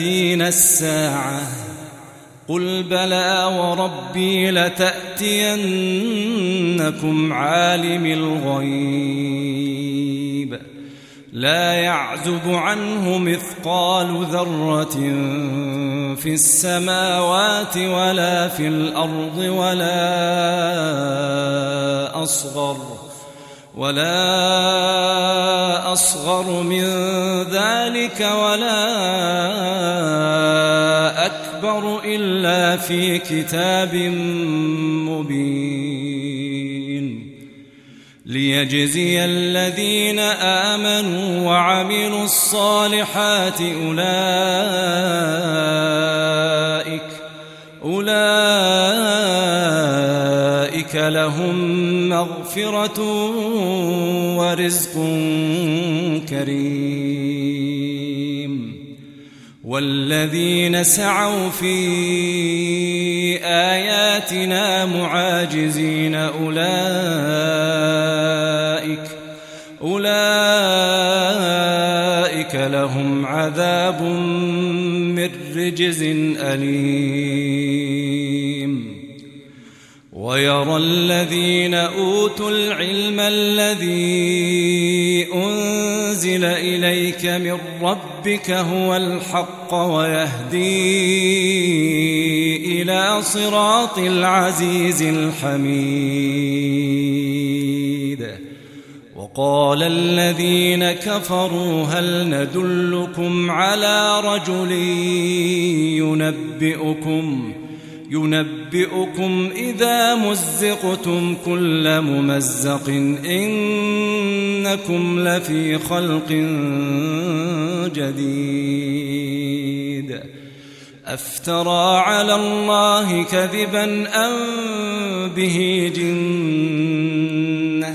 تأتين الساعة. قل بلى وربي لتأتينكم عالم الغيب. لا يعزب عنه مثقال ذرة في السماوات ولا في الأرض ولا أصغر. ولا أصغر من ذلك ولا أكبر إلا في كتاب مبين ليجزي الذين آمنوا وعملوا الصالحات أولئك أولئك لهم مغفرة ورزق كريم. والذين سعوا في آياتنا معاجزين أولئك أولئك لهم عذاب من رجز أليم. ويرى الذين أوتوا العلم الذي أنزل إليك من ربك هو الحق ويهدي إلى صراط العزيز الحميد. وقال الذين كفروا هل ندلكم على رجل ينبئكم ينبئكم إذا مزقتم كل ممزق إنكم لفي خلق جديد. أفترى على الله كذبا أم به جنة؟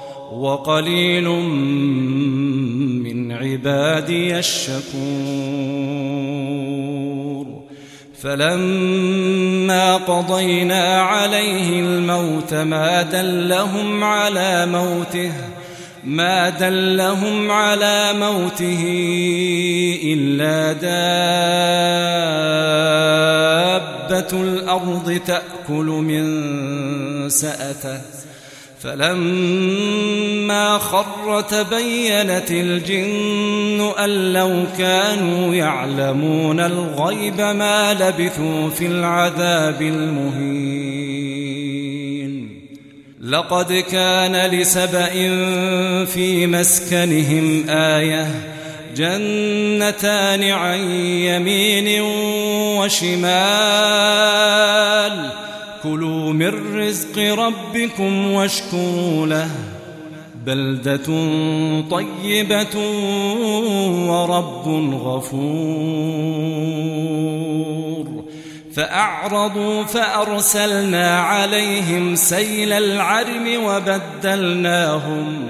وقليل من عبادي الشكور. فلما قضينا عليه الموت ما دلهم على موته ما دلهم على موته إلا دابة الأرض تأكل من سأته. فلما خر تبينت الجن أن لو كانوا يعلمون الغيب ما لبثوا في العذاب المهين. لقد كان لسبأ في مسكنهم آية جنتان عن يمين وشمال. كلوا من رزق ربكم واشكروا له. بلدة طيبة ورب غفور. فأعرضوا فأرسلنا عليهم سيل العرم وبدلناهم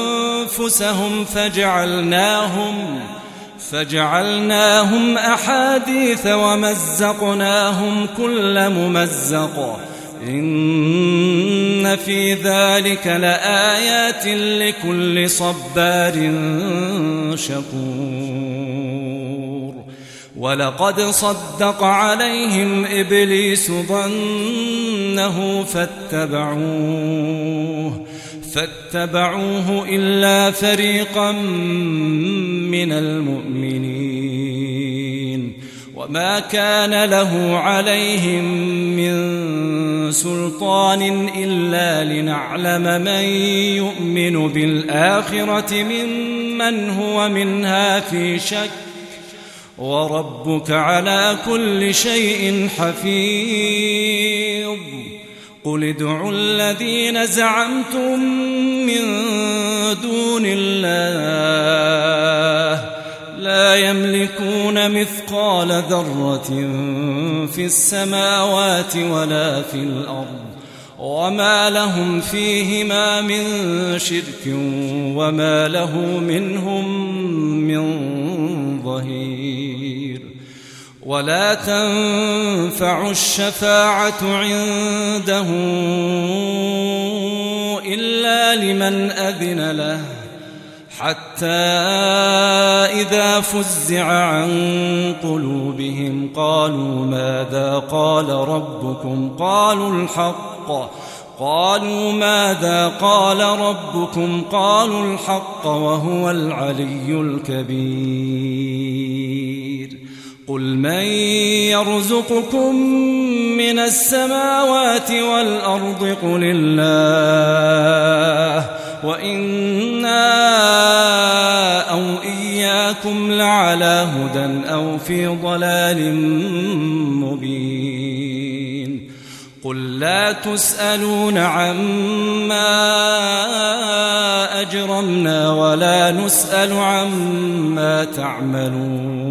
أنفسهم فجعلناهم فجعلناهم أحاديث ومزقناهم كل ممزق. إن في ذلك لآيات لكل صبار شكور. ولقد صدق عليهم إبليس ظنه فاتبعوه. فاتبعوه إلا فريقا من المؤمنين وما كان له عليهم من سلطان إلا لنعلم من يؤمن بالآخرة ممن هو منها في شك وربك على كل شيء حفيظ قل ادعوا الذين زعمتم من دون الله لا يملكون مثقال ذرة في السماوات ولا في الأرض وما لهم فيهما من شرك وما له منهم من ظهير ولا تنفع الشفاعة عنده إلا لمن أذن له حتى إذا فزع عن قلوبهم قالوا ماذا قال ربكم؟ قالوا الحق. قالوا ماذا قال ربكم؟ قالوا الحق وهو العلي الكبير. قل من يرزقكم من السماوات والأرض قل الله وإنا أو إياكم لعلى هدى أو في ضلال مبين قل لا تسألون عما أجرمنا ولا نسأل عما تعملون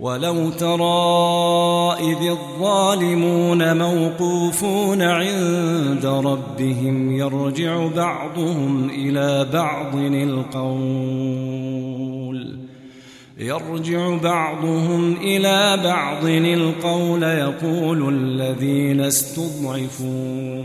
ولو ترى إذ الظالمون موقوفون عند ربهم يرجع بعضهم إلى بعض القول يرجع بعضهم إلى بعض القول يقول الذين استضعفوا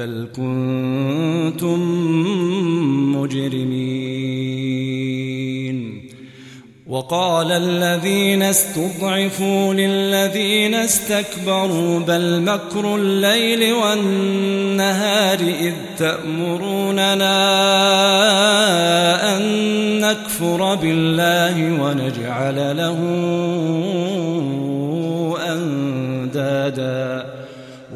بل كنتم مجرمين. وقال الذين استضعفوا للذين استكبروا بل مكر الليل والنهار إذ تأمروننا أن نكفر بالله ونجعل له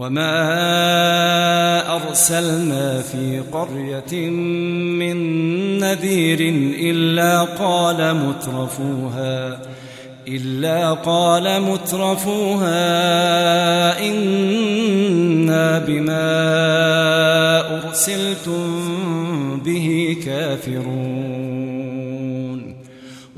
وما أرسلنا في قرية من نذير إلا قال مترفوها إلا قال مترفوها إنا بما أرسلتم به كافرون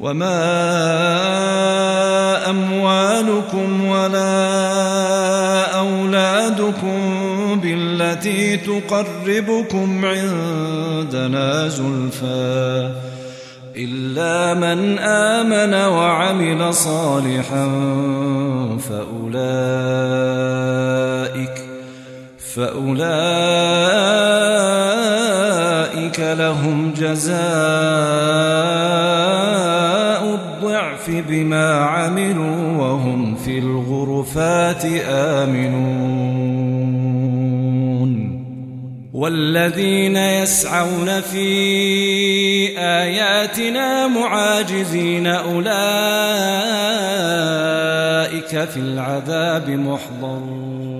وما أموالكم ولا أولادكم بالتي تقربكم عندنا زلفى إلا من آمن وعمل صالحا فأولئك فأولئك لهم جزاء الضعف بما عملوا وهم في الغرفات آمنون. والذين يسعون في آياتنا معاجزين أولئك في العذاب محضرون.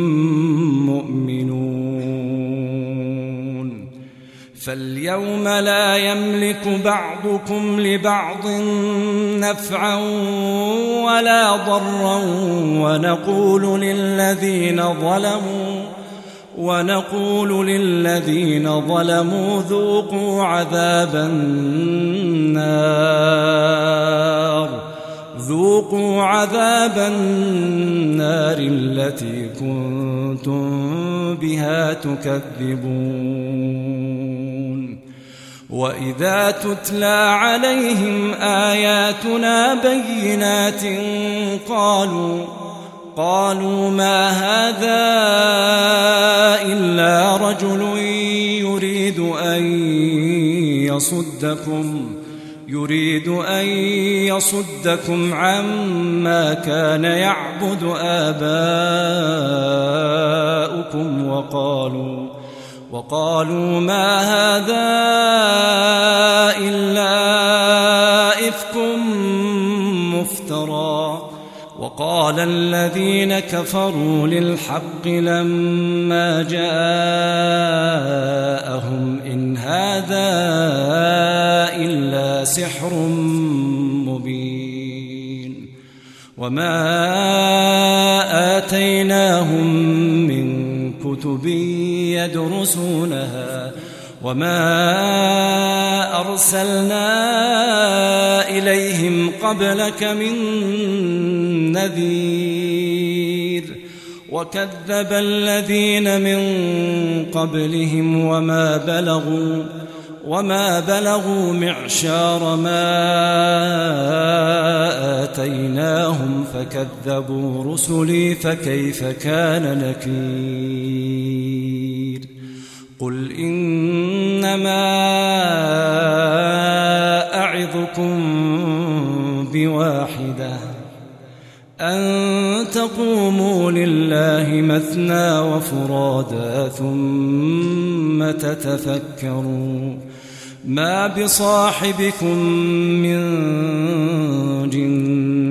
فاليوم لا يملك بعضكم لبعض نفعا ولا ضرا ونقول للذين ظلموا ونقول للذين ظلموا ذوقوا عذاب النار ذوقوا عذاب النار التي كنتم بها تكذبون وإذا تتلى عليهم آياتنا بينات قالوا قالوا ما هذا إلا رجل يريد أن يصدكم يريد أن يصدكم عما كان يعبد آباؤكم وقالوا وقالوا ما هذا إلا إفك مفترى. وقال الذين كفروا للحق لما جاءهم إن هذا إلا سحر مبين. وما آتيناهم من كتب يدرسونها وما أرسلنا إليهم قبلك من نذير وكذب الذين من قبلهم وما بلغوا وما بلغوا معشار ما آتيناهم فكذبوا رسلي فكيف كان نكير قل إنما أعظكم بواحدة أن تقوموا لله مثنى وفرادا ثم تتفكروا ما بصاحبكم من جنة